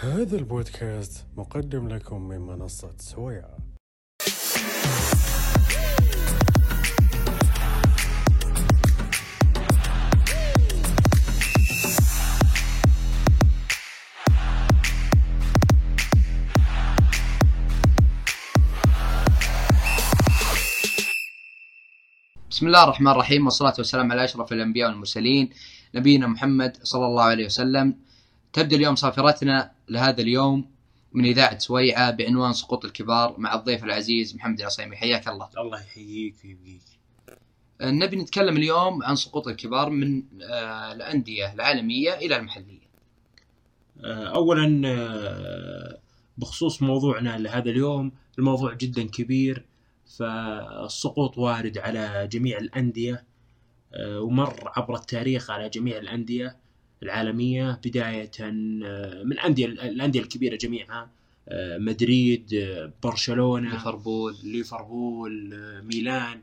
هذا البودكاست مقدم لكم من منصة سويا. بسم الله الرحمن الرحيم والصلاة والسلام على أشرف الأنبياء والمرسلين نبينا محمد صلى الله عليه وسلم تبدأ اليوم صافرتنا لهذا اليوم من إذاعة سويعة بعنوان سقوط الكبار مع الضيف العزيز محمد العصيمي. حياك الله. الله يحييك ويبقيك. آه، نبي نتكلم اليوم عن سقوط الكبار من آه، الأندية العالمية إلى المحلية. آه، اولا آه، بخصوص موضوعنا لهذا اليوم الموضوع جدا كبير فالسقوط وارد على جميع الأندية آه، ومر عبر التاريخ على جميع الأندية. العالمية بداية آه، من انديه الأندية الكبيرة جميعها آه، مدريد آه، برشلونة ليفربول. ليفربول ميلان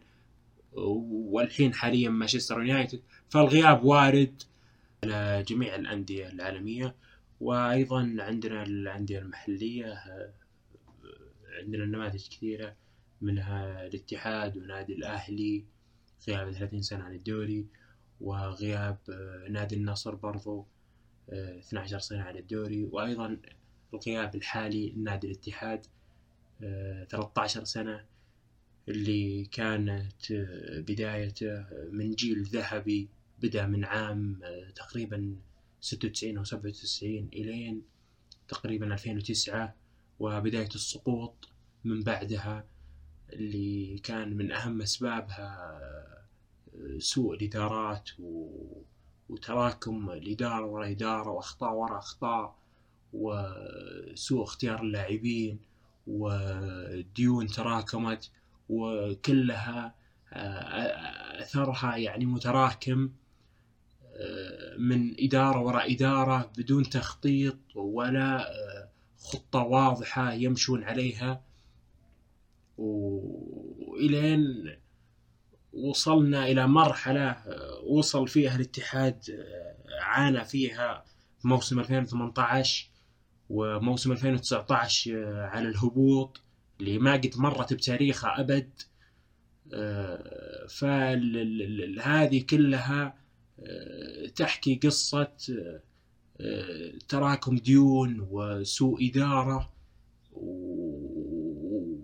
والحين حاليا مانشستر يونايتد. فالغياب وارد على جميع الأندية العالمية. وأيضا عندنا الأندية المحلية آه، عندنا نماذج كثيرة منها الاتحاد ونادي الأهلي غياب 30 سنة عن الدوري. وغياب آه، نادي النصر برضو آه، 12 سنة عن الدوري. وأيضا الغياب الحالي لنادي الاتحاد آه، 13 سنة اللي كانت آه، بدايته من جيل ذهبي بدأ من عام آه، تقريبا 96 أو 97 إلين تقريبا 2009 وبداية السقوط من بعدها اللي كان من أهم أسبابها آه، سوء الإدارات و- وتراكم الإدارة وراء إدارة وأخطاء وراء أخطاء وسوء اختيار اللاعبين وديون تراكمت وكلها آه، أثرها يعني متراكم آه، من إدارة وراء إدارة بدون تخطيط ولا آه، خطة واضحة يمشون عليها. وإلين وصلنا إلى مرحلة آه، وصل فيها الاتحاد آه، عانى فيها في موسم 2018 وموسم 2019 آه، على الهبوط اللي ما قد مرت بتاريخها أبد. فهذه كلها تحكي قصة تراكم ديون وسوء إدارة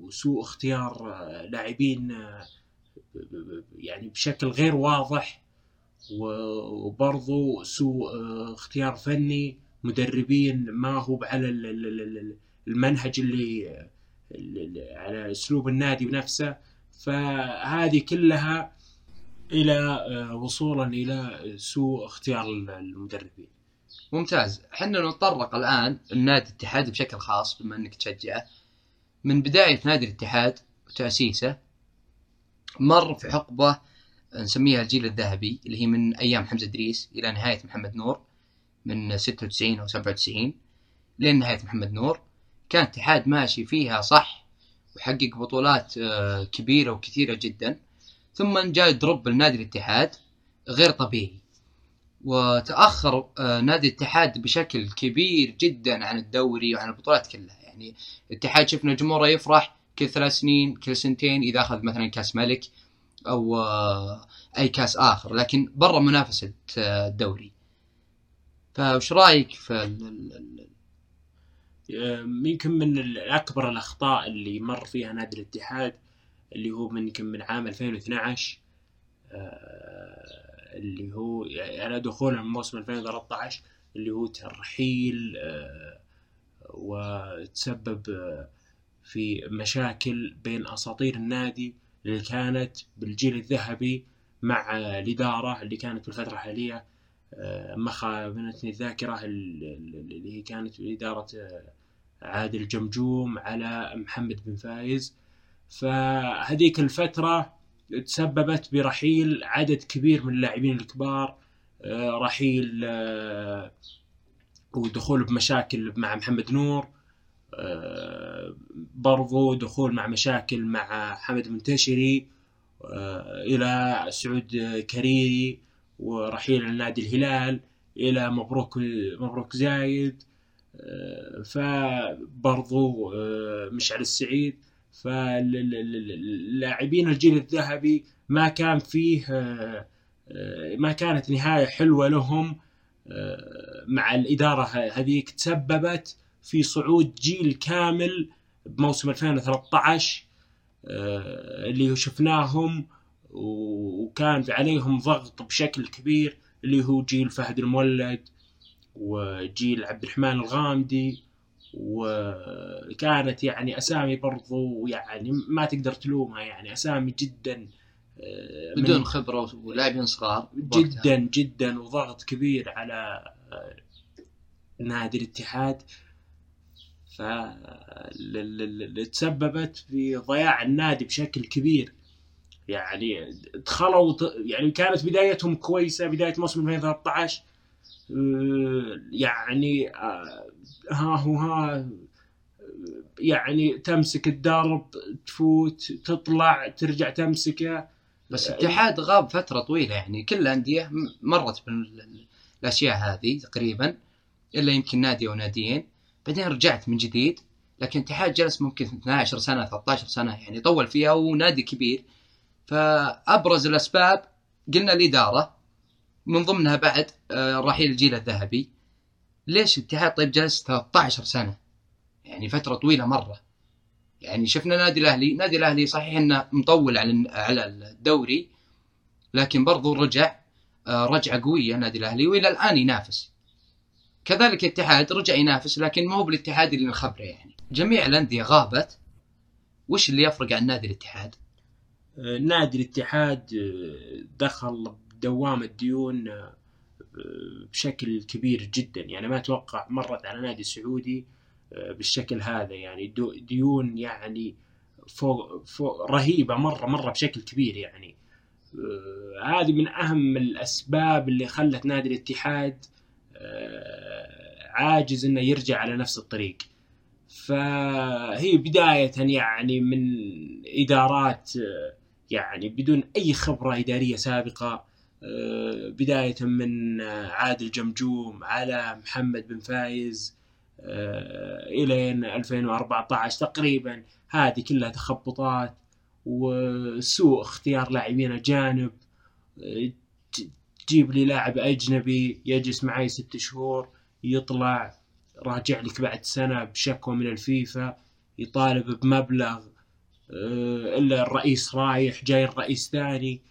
وسوء اختيار لاعبين يعني بشكل غير واضح وبرضو سوء آه، اختيار فني. مدربين ما هو على ال- ال- ال- ال- المنهج اللي على أسلوب النادي بنفسه. فهذه كلها إلى آه، وصولا إلى سوء اختيار المدربين. ممتاز. حنا نتطرق الآن لنادي الاتحاد بشكل خاص بما أنك تشجعه. من بداية نادي الاتحاد وتأسيسه مر في حقبة نسميها الجيل الذهبي اللي هي من أيام حمزة إدريس إلى نهاية محمد نور من 96 أو 97 لين نهاية محمد نور. كان الاتحاد ماشي فيها صح وحقق بطولات آه، كبيرة وكثيرة جدا. ثم جاء دروب لنادي الاتحاد غير طبيعي وتأخر آه، نادي الاتحاد بشكل كبير جدا عن الدوري وعن البطولات كلها. يعني الاتحاد شفنا جمهوره يفرح كل ثلاث سنين كل سنتين إذا أخذ مثلا كأس ملك أو آه، أي كأس آخر لكن برا منافسة آه، الدوري. فوش رأيك في آه، يمكن من أكبر الأخطاء اللي مر فيها نادي الاتحاد اللي هو من يمكن من عام 2012 آه، اللي هو على دخوله من موسم 2013 اللي هو ترحيل وتسبب في مشاكل بين أساطير النادي اللي كانت بالجيل الذهبي مع الاداره اللي كانت بالفترة الحالية آه، ما خابتني الذاكرة ال- ال- اللي هي كانت باداره آه، عادل جمجوم على محمد بن فايز. فهذيك الفترة تسببت برحيل عدد كبير من اللاعبين الكبار آه، رحيل ودخول بمشاكل مع محمد نور. برضو دخول مع مشاكل مع حمد المنتشري آه، إلى سعود كريري ورحيل عن نادي الهلال إلى مبروك مبروك زايد آه، فبرضو آه، مشعل السعيد فاللاعبين الجيل الذهبي ما كان فيه آه، آه، ما كانت نهاية حلوة لهم آه، مع الإدارة هذيك تسببت في صعود جيل كامل بموسم 2013 آه، اللي شفناهم وكان عليهم ضغط بشكل كبير اللي هو جيل فهد المولد وجيل عبد الرحمن الغامدي وكانت يعني أسامي برضو يعني ما تقدر تلومها يعني أسامي جدا آه، بدون خبرة ولاعبين صغار. جدا جدا وضغط كبير على نادي الاتحاد ل- تسببت في ضياع النادي بشكل كبير. يعني دخلوا يعني كانت بدايتهم كويسة بداية موسم 2013 آه، يعني آه، ها هو ها يعني تمسك الدرب تفوت تطلع ترجع تمسكه. بس الاتحاد غاب فترة طويلة يعني كل الأندية مرت بالاشياء هذه تقريبا إلا يمكن نادي أو ناديين بعدين رجعت من جديد لكن الاتحاد جلس ممكن 12 سنة 13 سنة يعني طول فيها ونادي كبير. فأبرز الأسباب قلنا الإدارة من ضمنها بعد آه، رحيل الجيل الذهبي. ليش الاتحاد طيب جلس 13 سنة؟ يعني فترة طويلة مرة. يعني شفنا نادي الأهلي نادي الأهلي صحيح إنه مطول على على الدوري لكن برضو رجع آه، رجعة قوية نادي الأهلي وإلى الآن ينافس. كذلك الاتحاد رجع ينافس لكن مو بالاتحاد اللي نخبره يعني. جميع الأندية غابت. وش اللي يفرق عن نادي الاتحاد؟ نادي الاتحاد آه، دخل بدوامة ديون آه، بشكل كبير جدا. يعني ما أتوقع مرت على نادي سعودي آه، بالشكل هذا يعني. ديون يعني فوق, فوق رهيبة مرة مرة بشكل كبير يعني. آه، هذه من أهم الأسباب اللي خلت نادي الاتحاد آه، عاجز إنه يرجع على نفس الطريق. فهي بداية يعني من إدارات يعني بدون أي خبرة إدارية سابقة آه، بداية من آه، عادل جمجوم على محمد بن فايز آه، إلين 2014 تقريبا. هذه كلها تخبطات وسوء اختيار لاعبين أجانب تجيب لي لاعب أجنبي يجلس معي ست شهور. يطلع راجع لك بعد سنة بشكوى من الفيفا يطالب بمبلغ آه، إلا الرئيس رايح جاي الرئيس ثاني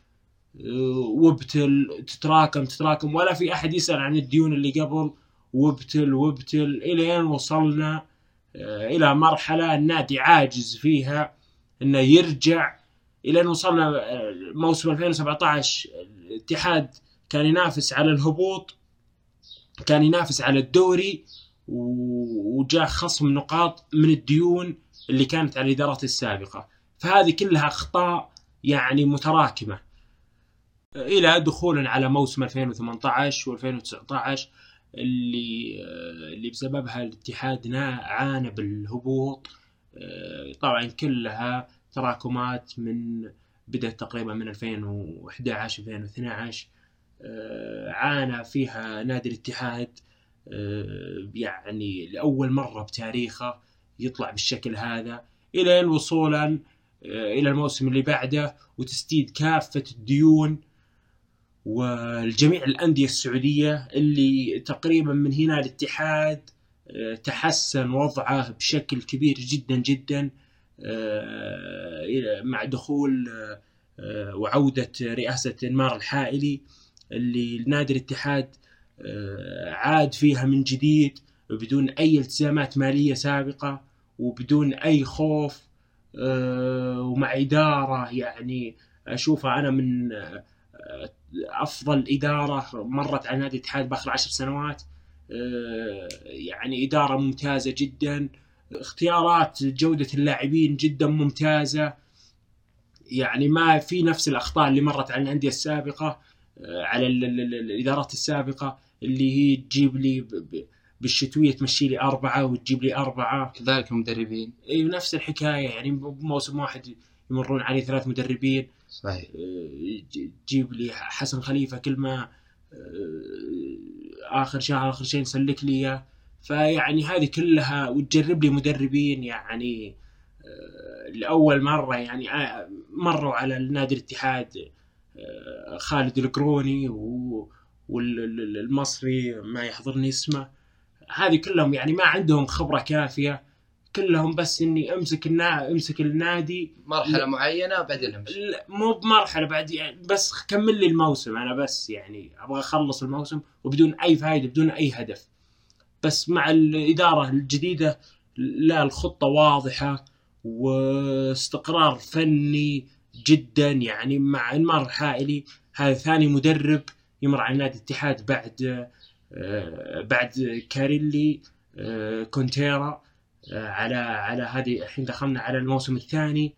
آه، وابتل تتراكم تتراكم. ولا في أحد يسأل عن الديون اللي قبل وابتل وابتل إلين وصلنا؟ آه، إلى مرحلة النادي عاجز فيها إنه يرجع. إلين وصلنا؟ آه، موسم 2017 الاتحاد كان ينافس على الهبوط. كان ينافس على الدوري وجاء خصم نقاط من الديون اللي كانت على الإدارات السابقة. فهذه كلها أخطاء يعني متراكمة. إلى دخولا على موسم 2018 و2019 اللي اللي بسببها الاتحاد عانى بالهبوط. طبعا كلها تراكمات من بدأت تقريبا من 2011 2012 آه، عانى فيها نادي الاتحاد آه، يعني لأول مرة بتاريخه يطلع بالشكل هذا إلى وصولا آه، إلى الموسم اللي بعده وتسديد كافة الديون والجميع الأندية السعودية اللي تقريبا من هنا الاتحاد آه، تحسن وضعه بشكل كبير جدا جدا آه، مع دخول آه، آه، وعودة رئاسة انمار الحائلي. اللي نادي الاتحاد آه، عاد فيها من جديد بدون أي التزامات مالية سابقة وبدون أي خوف آه، ومع إدارة يعني أشوفها أنا من آه، أفضل إدارة مرت على نادي الاتحاد بآخر عشر سنوات. يعني إدارة ممتازة جدا. اختيارات جودة اللاعبين جدا ممتازة. يعني ما في نفس الأخطاء اللي مرت على الأندية السابقة. آه، على ال- ال- الإدارات السابقة اللي هي تجيب لي بالشتوية تمشي لي أربعة وتجيب لي أربعة. كذلك المدربين. إي نفس الحكاية يعني بموسم واحد يمرون عليه ثلاث مدربين. صحيح. آه، تجيب لي حسن خليفة كل ما آه، آخر شهر آخر شيء نسلك لي إياه. فيعني هذه كلها وتجرب لي مدربين يعني آه، لأول مرة يعني آه، مروا على النادي الاتحاد. آه، خالد القروني والمصري ما يحضرني اسمه. هذه كلهم يعني ما عندهم خبرة كافية. كلهم بس إني أمسك النا... أمسك النادي. مرحلة لا. معينة بعدين أمشي. مو بمرحلة بعد يعني بس كمل لي الموسم أنا بس يعني. أبغى أخلص الموسم وبدون أي فائده بدون أي هدف. بس مع الإدارة الجديدة لا الخطة واضحة واستقرار فني جدا يعني مع انمار الحائلي هذا ثاني مدرب يمر على نادي الاتحاد بعد آه، بعد كاريلي آه، كونتيرا آه، على على هذه الحين دخلنا على الموسم الثاني.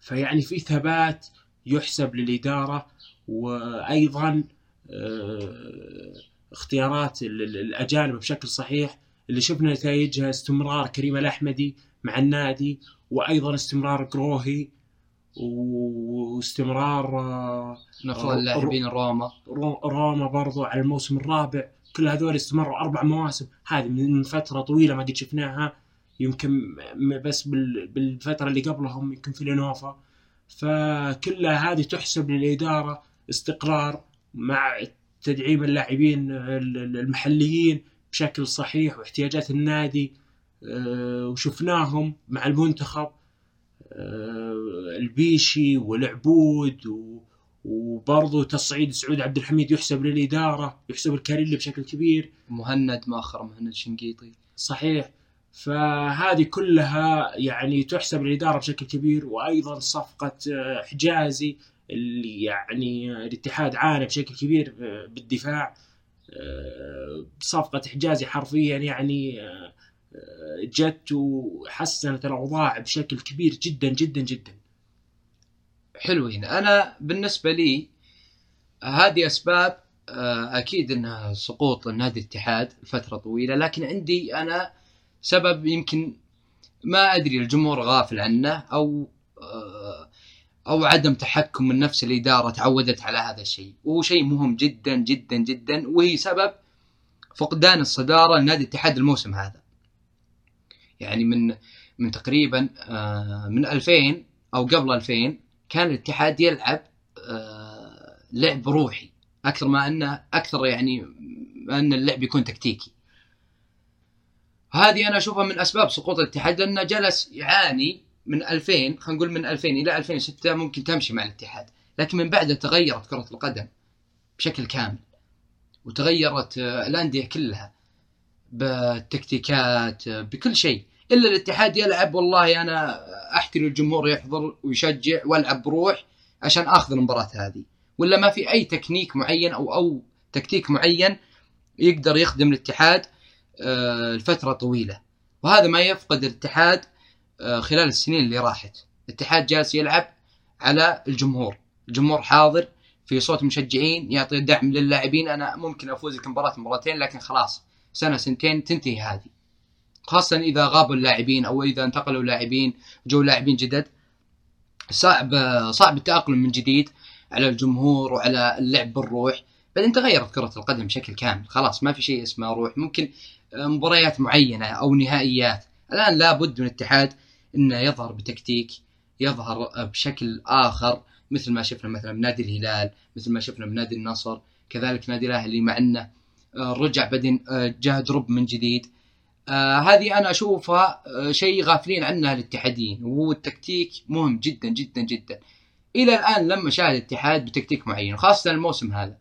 فيعني في ثبات يحسب للإدارة وأيضا آه، اختيارات ال- ال- الأجانب بشكل صحيح. اللي شفنا نتائجها استمرار كريم الأحمدي مع النادي وأيضا استمرار قروهي واستمرار آه، افضل اللاعبين روما رو- روما برضو على الموسم الرابع. كل هذول استمروا أربع مواسم. هذه من فترة طويلة ما قد شفناها. يمكن بس بال- بالفترة اللي قبلهم يمكن في لينوفا. فكلها هذه تحسب للإدارة استقرار مع تدعيم اللاعبين ال- ال- المحليين بشكل صحيح واحتياجات النادي آه، وشفناهم مع المنتخب. البيشي والعبود و وبرضه تصعيد سعود عبد الحميد يحسب للإدارة يحسب الكاريلي بشكل كبير. مهند مؤخر مهند شنقيطي. صحيح. فهذه كلها يعني تحسب للإدارة بشكل كبير وأيضا صفقة آه، حجازي اللي يعني آه، الاتحاد عانى بشكل كبير آه، بالدفاع. آه، صفقة حجازي حرفيا يعني آه، آه، جت وحسنت الأوضاع بشكل كبير جدا جدا جدا. حلوين. أنا بالنسبة لي هذه أسباب آه، أكيد إنها سقوط النادي الاتحاد لفترة طويلة لكن عندي أنا سبب يمكن ما أدري الجمهور غافل عنه أو آه، أو عدم تحكم من نفس الاداره تعودت على هذا الشيء. وهو شيء مهم جدا جدا جدا وهي سبب فقدان الصدارة لنادي الاتحاد الموسم هذا. يعني من من تقريبا آه، من 2000 أو قبل 2000 كان الاتحاد يلعب آه، لعب روحي أكثر ما أنه أكثر يعني أن اللعب يكون تكتيكي. هذه أنا أشوفها من أسباب سقوط الاتحاد لأنه جلس يعاني من 2000 خلينا نقول من 2000 إلى 2006 ممكن تمشي مع الاتحاد، لكن من بعدها تغيرت كرة القدم بشكل كامل. وتغيرت آه، الأندية كلها بالتكتيكات بكل شيء. إلا الاتحاد يلعب والله أنا أحترم الجمهور يحضر ويشجع وألعب بروح عشان آخذ المباراة هذه. ولا ما في أي تكنيك معين أو أو تكتيك معين يقدر يخدم الاتحاد آه، لفترة طويلة. وهذا ما يفقد الاتحاد آه، خلال السنين اللي راحت. الاتحاد جالس يلعب على الجمهور. الجمهور حاضر في صوت مشجعين يعطي دعم للاعبين. أنا ممكن افوز لك مباراة مباراتين لكن خلاص. سنة سنتين تنتهي هذه. خاصة إذا غابوا اللاعبين أو إذا انتقلوا لاعبين جو لاعبين جدد صعب صعب التأقلم من جديد على الجمهور وعلى اللعب بالروح. بعدين تغيرت كرة القدم بشكل كامل خلاص ما في شيء اسمه روح. ممكن مباريات معينة أو نهائيات. الآن لابد من الاتحاد أنه يظهر بتكتيك يظهر بشكل آخر مثل ما شفنا مثلا بنادي الهلال مثل ما شفنا بنادي النصر كذلك نادي الأهلي مع أنه رجع بعدين جاء دروب من جديد. آه هذه أنا أشوفها آه شيء غافلين عنها الاتحاديين وهو التكتيك مهم جدا جدا جدا. إلى الآن لما شاهد الاتحاد بتكتيك معين خاصة الموسم هذا.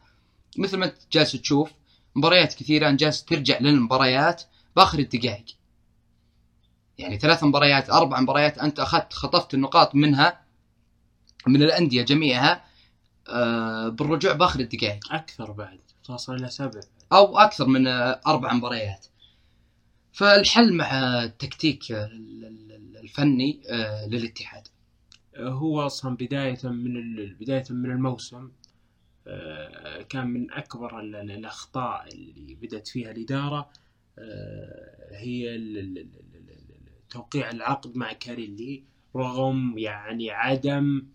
مثل ما انت جالس تشوف مباريات كثيرة جالس ترجع للمباريات بآخر الدقائق. يعني ثلاث مباريات أربع مباريات أنت أخذت خطفت النقاط منها من الأندية جميعها آه بالرجوع بآخر الدقائق. أكثر بعد توصل إلى سبع. أو أكثر من آه أربع مباريات. فالحل مع التكتيك الفني للاتحاد. هو أصلا بداية من بداية من الموسم كان من أكبر الأخطاء اللي بدأت فيها الإدارة هي توقيع العقد مع كاريلي. رغم يعني عدم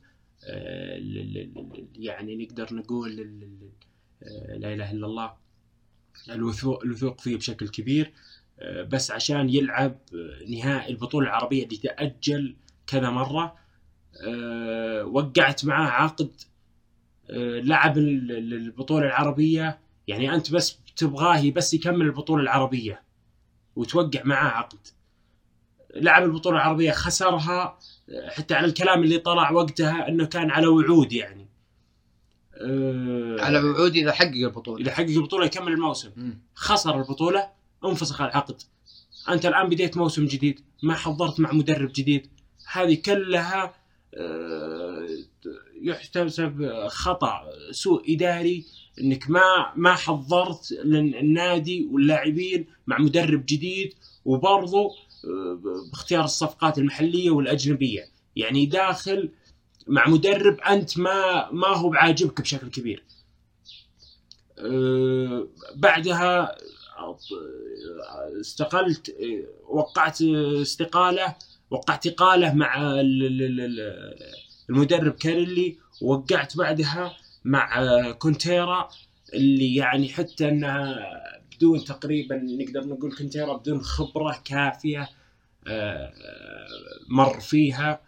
يعني نقدر نقول لا إله إلا الله الوثوق الوثوق فيه بشكل كبير آه، بس عشان يلعب آه، نهائي البطولة العربية اللي تأجل كذا مرة آه، وقعت معاه عقد لعب ال- ال- البطولة العربية. يعني أنت بس تبغاه بس يكمل البطولة العربية وتوقع معاه عقد. لعب البطولة العربية خسرها حتى على الكلام اللي طلع وقتها إنه كان على وعود يعني. آه، على وعود اذا حقق البطولة. اذا حقق البطولة يكمل الموسم. خسر البطولة انفسخ العقد. أنت الآن بديت موسم جديد ما حضرت مع مدرب جديد. هذه كلها آه، يحتسب خطأ سوء إداري إنك ما ما حضرت النادي واللاعبين مع مدرب جديد. وبرضه آه، باختيار الصفقات المحلية والأجنبية. يعني داخل مع مدرب أنت ما ما هو بعاجبك بشكل كبير. آه، بعدها استقلت وقعت استقالة وقعت إقالة مع ال- ال- ال- المدرب كاريلي ووقعت بعدها مع كونتيرا اللي يعني حتى إنها بدون تقريبا نقدر نقول كونتيرا بدون خبرة كافية آه، مر فيها.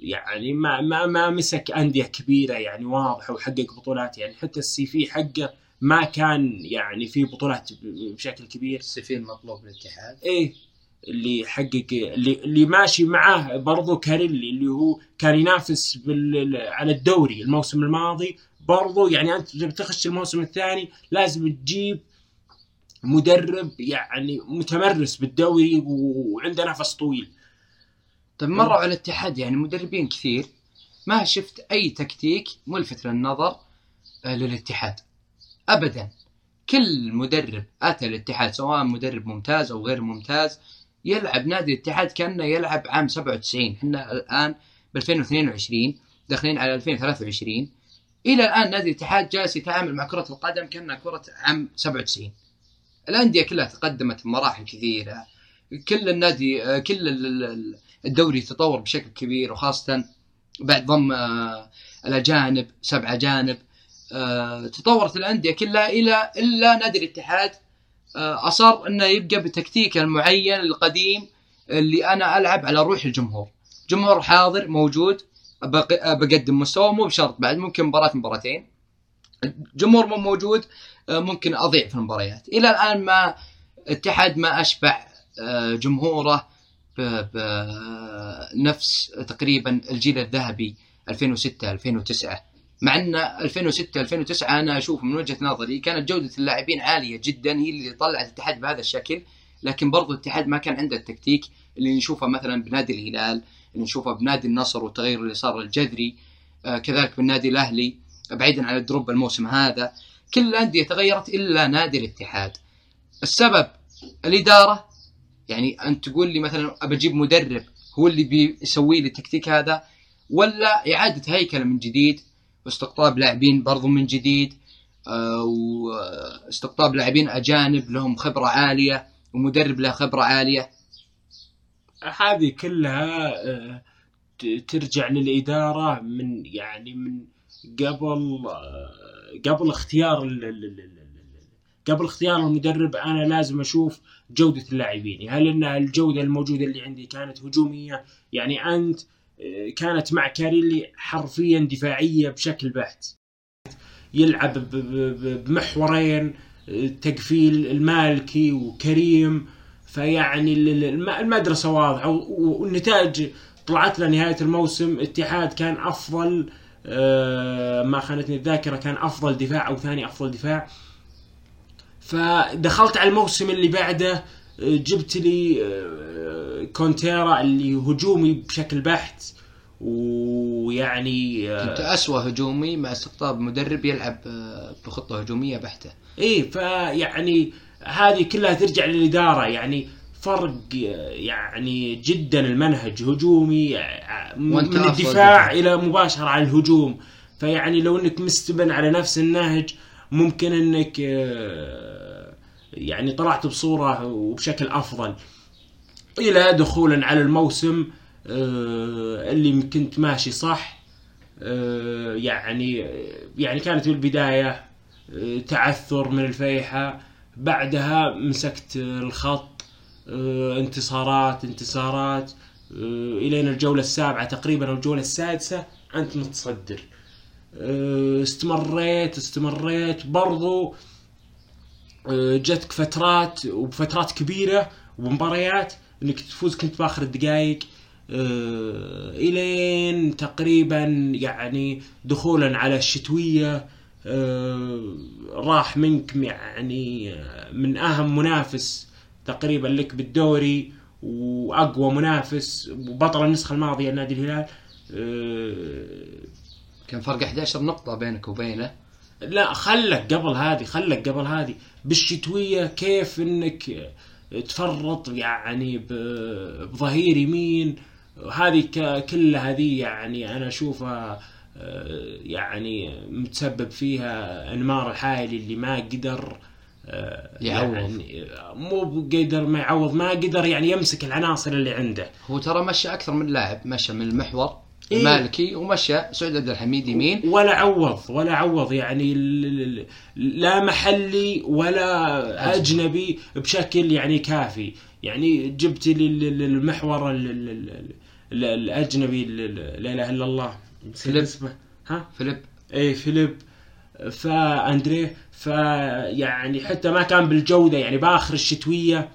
يعني ما ما ما مسك أندية كبيرة يعني واضحه وحقق بطولات. يعني حتى السي في حقه ما كان يعني في بطولات بشكل كبير. السفير مطلوب للاتحاد. إيه اللي حقق اللي, اللي ماشي معاه برضو كاريلي اللي هو كان ينافس بال على الدوري الموسم الماضي. برضو يعني أنت لما تخش الموسم الثاني لازم تجيب مدرب يعني متمرس بالدوري وعنده نفس طويل. طيب مروا على الاتحاد يعني مدربين كثير ما شفت أي تكتيك ملفت للنظر آه، للاتحاد. ابدا. كل مدرب آتى الاتحاد سواء مدرب ممتاز أو غير ممتاز يلعب نادي الاتحاد كأنه يلعب عام 97 إحنا الآن ب 2022 داخلين على 2023 إلى الآن نادي الاتحاد جالس يتعامل مع كرة القدم كأنها كرة عام 97 الأندية كلها تقدمت بمراحل كثيرة. كل النادي آه، كل ال- ال- ال- الدوري تطور بشكل كبير وخاصة بعد ضم آه، الأجانب سبع أجانب آه، تطورت الأندية كلها إلى إلا نادي الاتحاد أصر إنه يبقى بتكتيكه المعين القديم اللي أنا ألعب على روح الجمهور. جمهور حاضر موجود بق- بقدم مستوى مو بشرط بعد ممكن مباراة مباراتين. جمهور مو موجود ممكن أضيع في المباريات. إلى الآن ما اتحاد ما أشبع جمهوره بنفس تقريبا الجيل الذهبي 2006 2009 مع أن 2006 2009 أنا أشوف من وجهة نظري كانت جودة اللاعبين عالية جدا هي اللي طلعت الاتحاد بهذا الشكل. لكن برضو الاتحاد ما كان عنده التكتيك اللي نشوفه مثلا بنادي الهلال اللي نشوفه بنادي النصر والتغير اللي صار الجذري آه كذلك بالنادي الأهلي بعيدا عن الدروب الموسم هذا. كل الأندية تغيرت إلا نادي الاتحاد. السبب الإدارة يعني انت تقول لي مثلا أبى أجيب مدرب هو اللي بيسوي لي التكتيك هذا ولا إعادة هيكلة من جديد واستقطاب لاعبين برضو من جديد آه، واستقطاب لاعبين أجانب لهم خبرة عالية ومدرب له خبرة عالية. هذه كلها آه، ترجع للإدارة من يعني من قبل آه، قبل اختيار ال- ال- ال- ال- ال- قبل اختيار المدرب أنا لازم أشوف جودة اللاعبين. هل أن الجودة الموجودة اللي عندي كانت هجومية؟ يعني أنت آه، كانت مع كاريلي حرفيا دفاعية بشكل بحت. يلعب بمحورين آه، تقفيل المالكي وكريم. فيعني ال- ال- الم- المدرسة واضحة. والنتائج طلعت له نهاية الموسم. اتحاد كان أفضل آه، ما خانتني الذاكرة كان أفضل دفاع أو ثاني أفضل دفاع. فدخلت على الموسم اللي بعده آه، جبت لي آه، كونتيرا اللي هجومي بشكل بحت ويعني آه، كنت اسوء هجومي مع استقطاب مدرب يلعب آه، بخطة هجومية بحتة. إيه فيعني هذه كلها ترجع للإدارة. يعني فرق يعني جدا المنهج هجومي من الدفاع دفاع. إلى مباشرة على الهجوم. فيعني لو إنك مستبن على نفس النهج ممكن إنك آه، يعني طلعت بصورة وبشكل أفضل. إلى دخولا على الموسم آه، اللي كنت ماشي صح آه، يعني يعني كانت بالبدايه آه، تعثر من الفيحة. بعدها مسكت الخط انتصارات انتصارات الين الجولة السابعة تقريبا أو الجولة السادسة أنت متصدر. استمريت استمريت. برضو جتك فترات وفترات كبيرة ومباريات إنك تفوز كنت بآخر الدقائق آه، إلين تقريبا يعني دخولا على الشتوية آه، راح منك يعني آه، من أهم منافس تقريبا لك بالدوري وأقوى منافس وبطل النسخة الماضية نادي الهلال آه، كان فرق 11 نقطة بينك وبينه. لا خلك قبل هذه خلك قبل هذه بالشتوية كيف إنك تفرط يعني بظهير يمين هذه كلها هذه يعني أنا أشوفها آه، يعني متسبب فيها انمار الحائلي اللي ما قدر آه، يعوض. يعني مو قدر ما يعوض ما قدر يعني يمسك العناصر اللي عنده هو ترى مشى أكثر من لاعب مشى من المحور. المالكي ومشى سعود عبد الحميد يمين. ولا عوض ولا عوض يعني لا محلي ولا أجنبي. بشكل يعني كافي. يعني جبت لي ال- ال- المحور ال- ال- ال- ال- الأجنبي ال- ال- لا إله إلا الله. فيليب. اسمه. ها؟ فيليب. اي فيليب. فاندريه فيعني حتى ما كان بالجودة يعني بآخر الشتوية.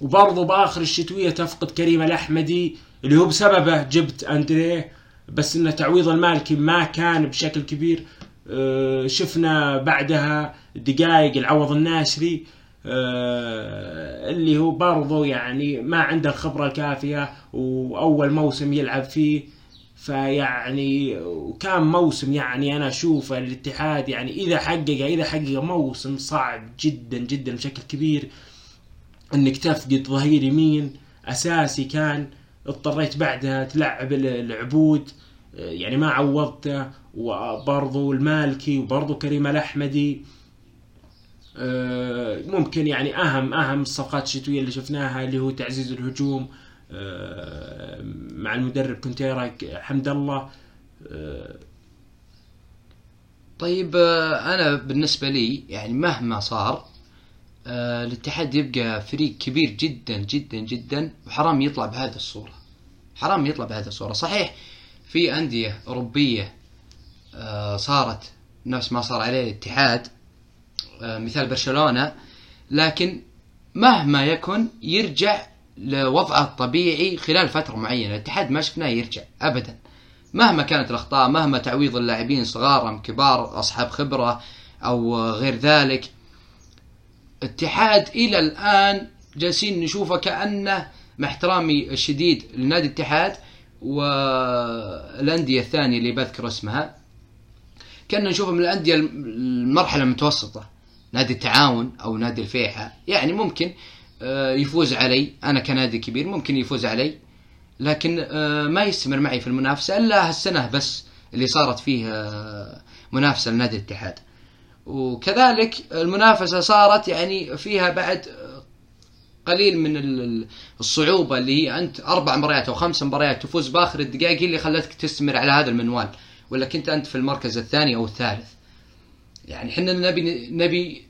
وبرضه بآخر الشتوية تفقد كريم الأحمدي. اللي هو بسببه جبت اندريه بس إنه تعويض المالكي ما كان بشكل كبير. آه، شفنا بعدها دقائق العوض الناشري آه، اللي هو برضه يعني ما عنده الخبرة الكافية وأول موسم يلعب فيه. فيعني وكان موسم يعني أنا أشوف الاتحاد يعني إذا حقق إذا حقق موسم صعب جدا جدا بشكل كبير. إنك تفقد ظهير يمين أساسي كان اضطريت بعدها تلعب ال- العبود آه، يعني ما عوضته وبرضو المالكي وبرضو كريم الأحمدي. آه، ممكن يعني أهم أهم الصفقات الشتويه اللي شفناها اللي هو تعزيز الهجوم آه، مع المدرب كونتيرا حمد الله. طيب أنا بالنسبة لي يعني مهما صار آه، الاتحاد يبقى فريق كبير جدا جدا جدا وحرام يطلع بهذه الصورة. حرام يطلع بهذه الصورة. صحيح في أندية أوروبية آه، صارت نفس ما صار عليه الاتحاد آه، مثال برشلونة لكن مهما يكن يرجع لوضعه الطبيعي خلال فترة معينة. الاتحاد ما شفناه يرجع أبدا. مهما كانت الأخطاء مهما تعويض اللاعبين صغار أم كبار أصحاب خبرة أو غير ذلك اتحاد إلى الآن جالسين نشوفه كأنه مع احترامي الشديد لنادي الاتحاد والأندية الثانية اللي بذكر اسمها. كنا نشوفه من الأندية المرحلة المتوسطة. نادي التعاون أو نادي الفيحة. يعني ممكن آه، يفوز علي. أنا كنادي كبير ممكن يفوز علي. لكن آه، ما يستمر معي في المنافسة إلا هالسنة بس اللي صارت فيه آه، منافسة لنادي الاتحاد. وكذلك المنافسة صارت يعني فيها بعد قليل من ال- ال- الصعوبة اللي هي أنت أربع مباريات أو خمس مباريات تفوز بآخر الدقائق اللي خلتك تستمر على هذا المنوال ولا كنت أنت في المركز الثاني أو الثالث؟ يعني إحنا نبي نبي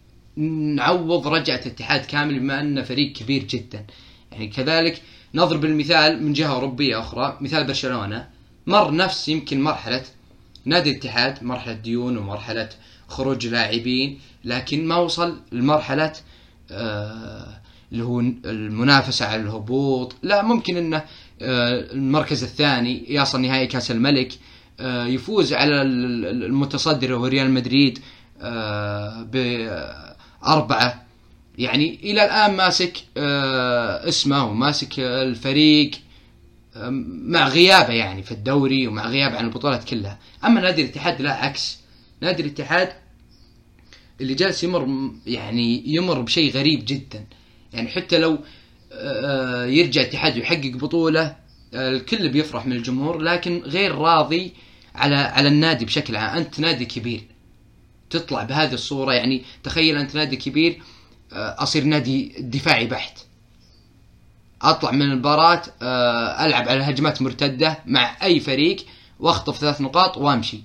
نعوض رجعة الاتحاد كامل بما أنه فريق كبير جدا. يعني كذلك نضرب المثال من جهة أوروبية أخرى مثال برشلونة. مر نفس يمكن مرحلة نادي الاتحاد مرحلة ديون ومرحلة خروج لاعبين لكن ما وصل لمرحلة آه اللي هو المنافسة على الهبوط. لا ممكن إنه آه المركز الثاني يصل نهائي كأس الملك آه يفوز على ال- ال- المتصدر وهو ريال مدريد بأربعة. يعني إلى الآن ماسك اسمه وماسك الفريق مع غيابه يعني في الدوري ومع غيابه عن البطولات كلها. أما نادي الاتحاد لا عكس. نادي الاتحاد اللي جالس يمر يعني يمر بشيء غريب جدا. يعني حتى لو آه، يرجع الاتحاد ويحقق بطولة آه، الكل بيفرح من الجمهور لكن غير راضي على على النادي بشكل عام. أنت نادي كبير. تطلع بهذه الصورة يعني تخيل أنت نادي كبير آه، أصير نادي دفاعي بحت. أطلع من المباراة آه، ألعب على هجمات مرتدة مع أي فريق وأخطف ثلاث نقاط وأمشي.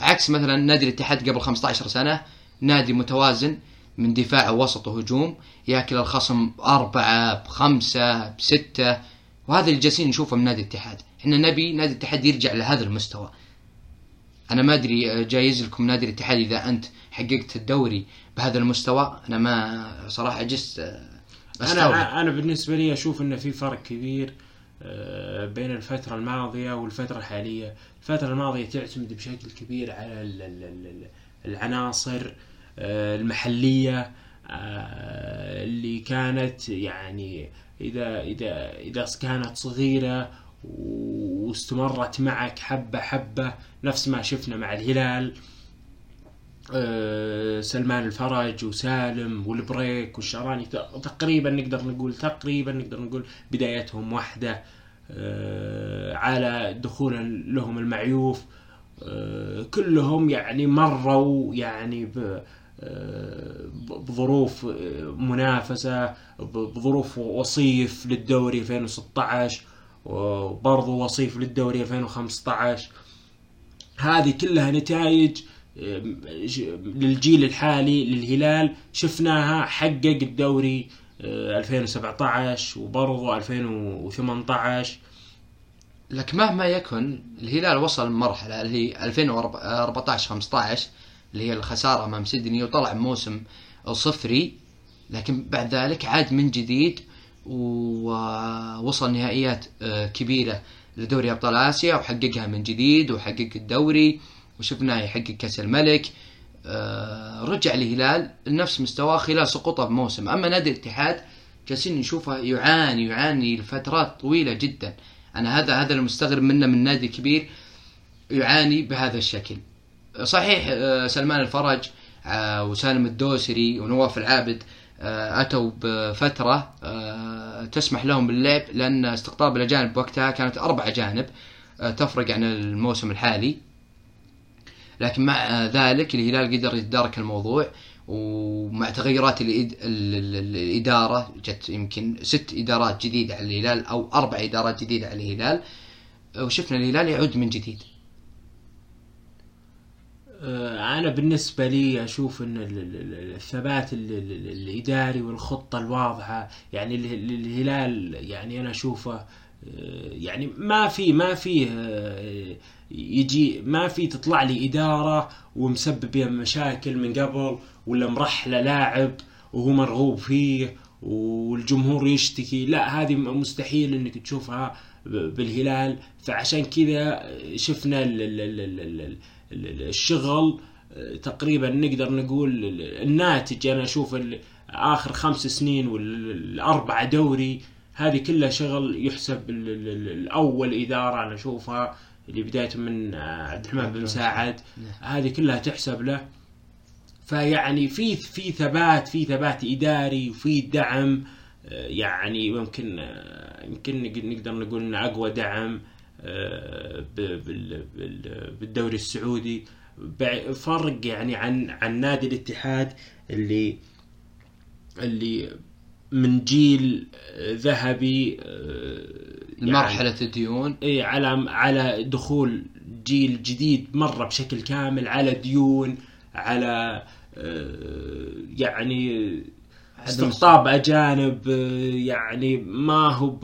عكس مثلا نادي الاتحاد قبل 15 سنة نادي متوازن من دفاع ووسط وهجوم ياكل الخصم أربعة بخمسة بستة. وهذا اللي جالسين نشوفه من نادي الاتحاد. إحنا نبي نادي الاتحاد يرجع لهذا المستوى. أنا ما أدري آه، جايز لكم نادي الاتحاد إذا أنت حققت الدوري بهذا المستوى. أنا ما صراحة جست آه، أنا أنا بالنسبة لي أشوف انه في فرق كبير آه، بين الفترة الماضية والفترة الحالية. الفترة الماضية تعتمد بشكل كبير على ال- ال- ال- العناصر المحلية آه، اللي كانت يعني إذا إذا إذا كانت صغيرة واستمرت معك حبة حبة نفس ما شفنا مع الهلال آه، سلمان الفرج وسالم والبريك والشعراني ت- تقريبا نقدر نقول تقريبا نقدر نقول بدايتهم واحدة آه، على دخول لهم المعيوف آه، كلهم يعني مروا يعني آه، بظروف آه، منافسة بظروف وصيف للدوري 2016 وبرضو وصيف للدوري 2015 هذه كلها نتائج للجيل الحالي للهلال. شفناها حقق الدوري آه، 2017 وبرضو 2018 لك مهما يكن الهلال وصل مرحله اللي هي 2014 15 اللي هي الخسارة أمام سيدني وطلع موسم صفري لكن بعد ذلك عاد من جديد ووصل نهائيات آه، كبيرة لدوري أبطال آسيا وحققها من جديد وحقق الدوري وشفناه يحقق كأس الملك آه، رجع الهلال لنفس مستواه خلال سقوطه بموسم. أما نادي الاتحاد جالسين نشوفه يعاني يعاني لفترات طويلة جدا. أنا هذا هذا المستغرب منه من نادي كبير يعاني بهذا الشكل. صحيح آه، سلمان الفرج آه، وسالم الدوسري ونواف العابد آه، أتوا بفترة تسمح لهم باللعب لأن استقطاب الأجانب وقتها كانت أربع أجانب تفرق عن الموسم الحالي. لكن مع ذلك الهلال قدر يتدارك الموضوع ومع تغيرات الإد... ال- ال- الإدارة جت يمكن ست إدارات جديدة على الهلال أو أربع إدارات جديدة على الهلال وشفنا الهلال يعود من جديد. أنا بالنسبة لي أشوف ان ال- ال- ال- الثبات ال- ال- الاداري والخطه الواضحه يعني اله- الهلال يعني أنا اشوفه آه، يعني ما في ما في آه، يجي ما في تطلع لي اداره ومسبب بها مشاكل من قبل ولا مرحله لاعب وهو مرغوب فيه والجمهور يشتكي لا هذه مستحيل انك تشوفها بالهلال فعشان كذا شفنا ال- ال- ال- ال- ال- ال- الشغل تقريبا نقدر نقول الناتج أنا أشوف آخر خمس سنين والاربعه دوري هذه كلها شغل يحسب ال- ال- ال- الأول إدارة أنا أشوفها اللي بدايه من عبد الرحمن بن مساعد هذه كلها تحسب له. فيعني في في ثبات في ثبات إداري وفي دعم آه، يعني يمكن آه، يمكن نق- نقدر نقول إنه أقوى دعم. آه، بالدوري السعودي. فرق يعني عن عن نادي الاتحاد اللي اللي من جيل ذهبي آه، يعني مرحلة الديون إي على على دخول جيل جديد مرة بشكل كامل على ديون على آه، يعني استقطاب أجانب آه، يعني ما هو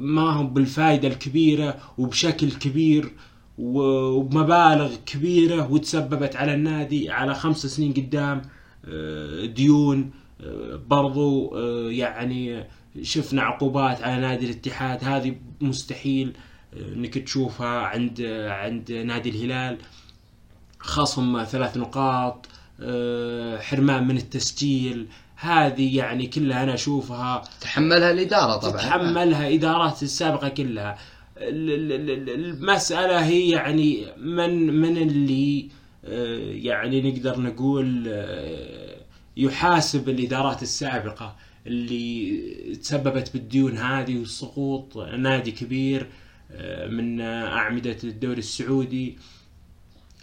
ما هو بالفائده الكبيرة وبشكل كبير وبمبالغ كبيرة وتسببت على النادي على خمس سنين قدام آه، ديون آه، برضو يعني شفنا عقوبات على نادي الاتحاد. هذه مستحيل إنك تشوفها عند عند نادي الهلال. خصم ثلاث نقاط حرمان من التسجيل. هذه يعني كلها أنا أشوفها. تحملها الإدارة طبعا. تتحملها إدارات السابقة كلها. ال- ال- ال- المسألة هي يعني من من اللي آه، يعني نقدر نقول آه، يحاسب الإدارات السابقة اللي تسببت بالديون هذه وسقوط نادي كبير آه، من أعمدة الدوري السعودي.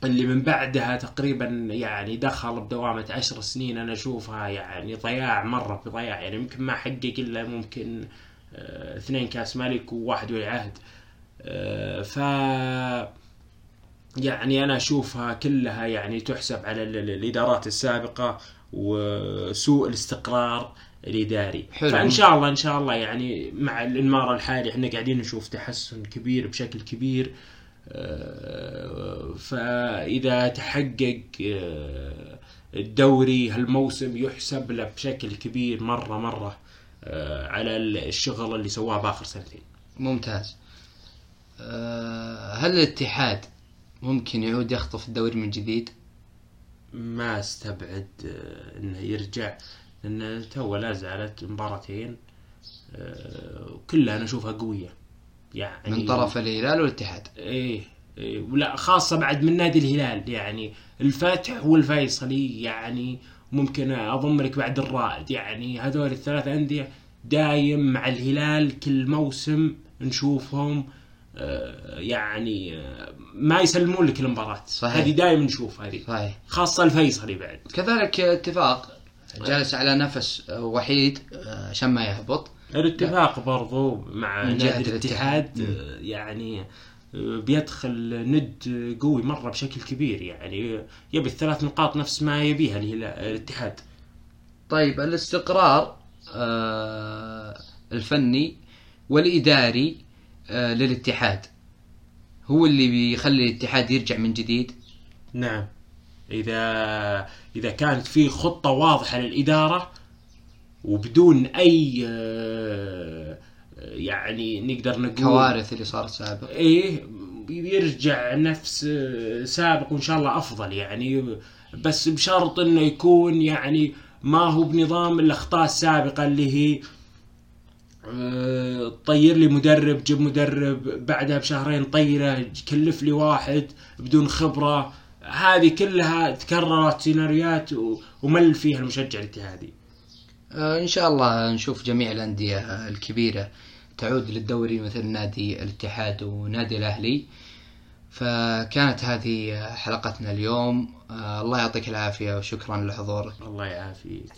اللي من بعدها تقريبا يعني دخل بدوامة عشر سنين أنا أشوفها يعني ضياع مرة في ضياع يعني يمكن ما حقق إلا ممكن آه، اثنين كاس ملك وواحد ولي عهد آه، ف يعني أنا أشوفها كلها يعني تحسب على ال- ال- الإدارات السابقة وسوء الاستقرار الإداري. حلو. فإن شاء الله إن شاء الله يعني مع الإنمار الحالي إحنا قاعدين نشوف تحسن كبير بشكل كبير. آه، فإذا تحقق آه، الدوري هالموسم يحسب له بشكل كبير مرة مرة آه، على الشغل اللي سواه بآخر سنتين. ممتاز. هل الاتحاد ممكن يعود يخطف الدوري من جديد؟ ما استبعد إنه يرجع لأن تو لا زالت مباراتين وكلها أنا اشوفها قوية. يعني من طرف الهلال والاتحاد. إيه إيه، ولا خاصة بعد من نادي الهلال يعني الفتح والفيصلي يعني ممكن أضم لك بعد الرائد يعني هذول الثلاث أندية دايم مع الهلال كل موسم نشوفهم آه، يعني آه، ما يسلمون لك المباراة. صحيح. هذه دائما نشوف هذه. صحيح. خاصة الفيصلي بعد. كذلك اتفاق جالس على نفس وحيد آه، عشان ما يهبط. الاتفاق برضو مع نادي الاتحاد. آه، يعني آه، بيدخل ند قوي مرة بشكل كبير يعني يبي الثلاث نقاط نفس ما يبيها الهلال- الاتحاد. طيب الاستقرار آه، الفني والإداري آه، للاتحاد. هو اللي بيخلي الاتحاد يرجع من جديد؟ نعم. إذا إذا كانت في خطة واضحة للإدارة وبدون أي آه، يعني نقدر نقول كوارث اللي صارت سابقا. إيه يرجع نفس سابق وإن شاء الله أفضل يعني. بس بشرط إنه يكون يعني ما هو بنظام الأخطاء السابقة اللي هي آه، طير لي مدرب جيب مدرب بعدها بشهرين طيره كلف لي واحد بدون خبرة. هذه كلها تكررت سيناريوهات ومل فيها المشجع الاتحادي. آه، إن شاء الله نشوف جميع الأندية آه، الكبيرة تعود للدوري مثل نادي الاتحاد ونادي الأهلي. فكانت هذه حلقتنا اليوم. آه، الله يعطيك العافية وشكرا لحضورك. الله يعافيك.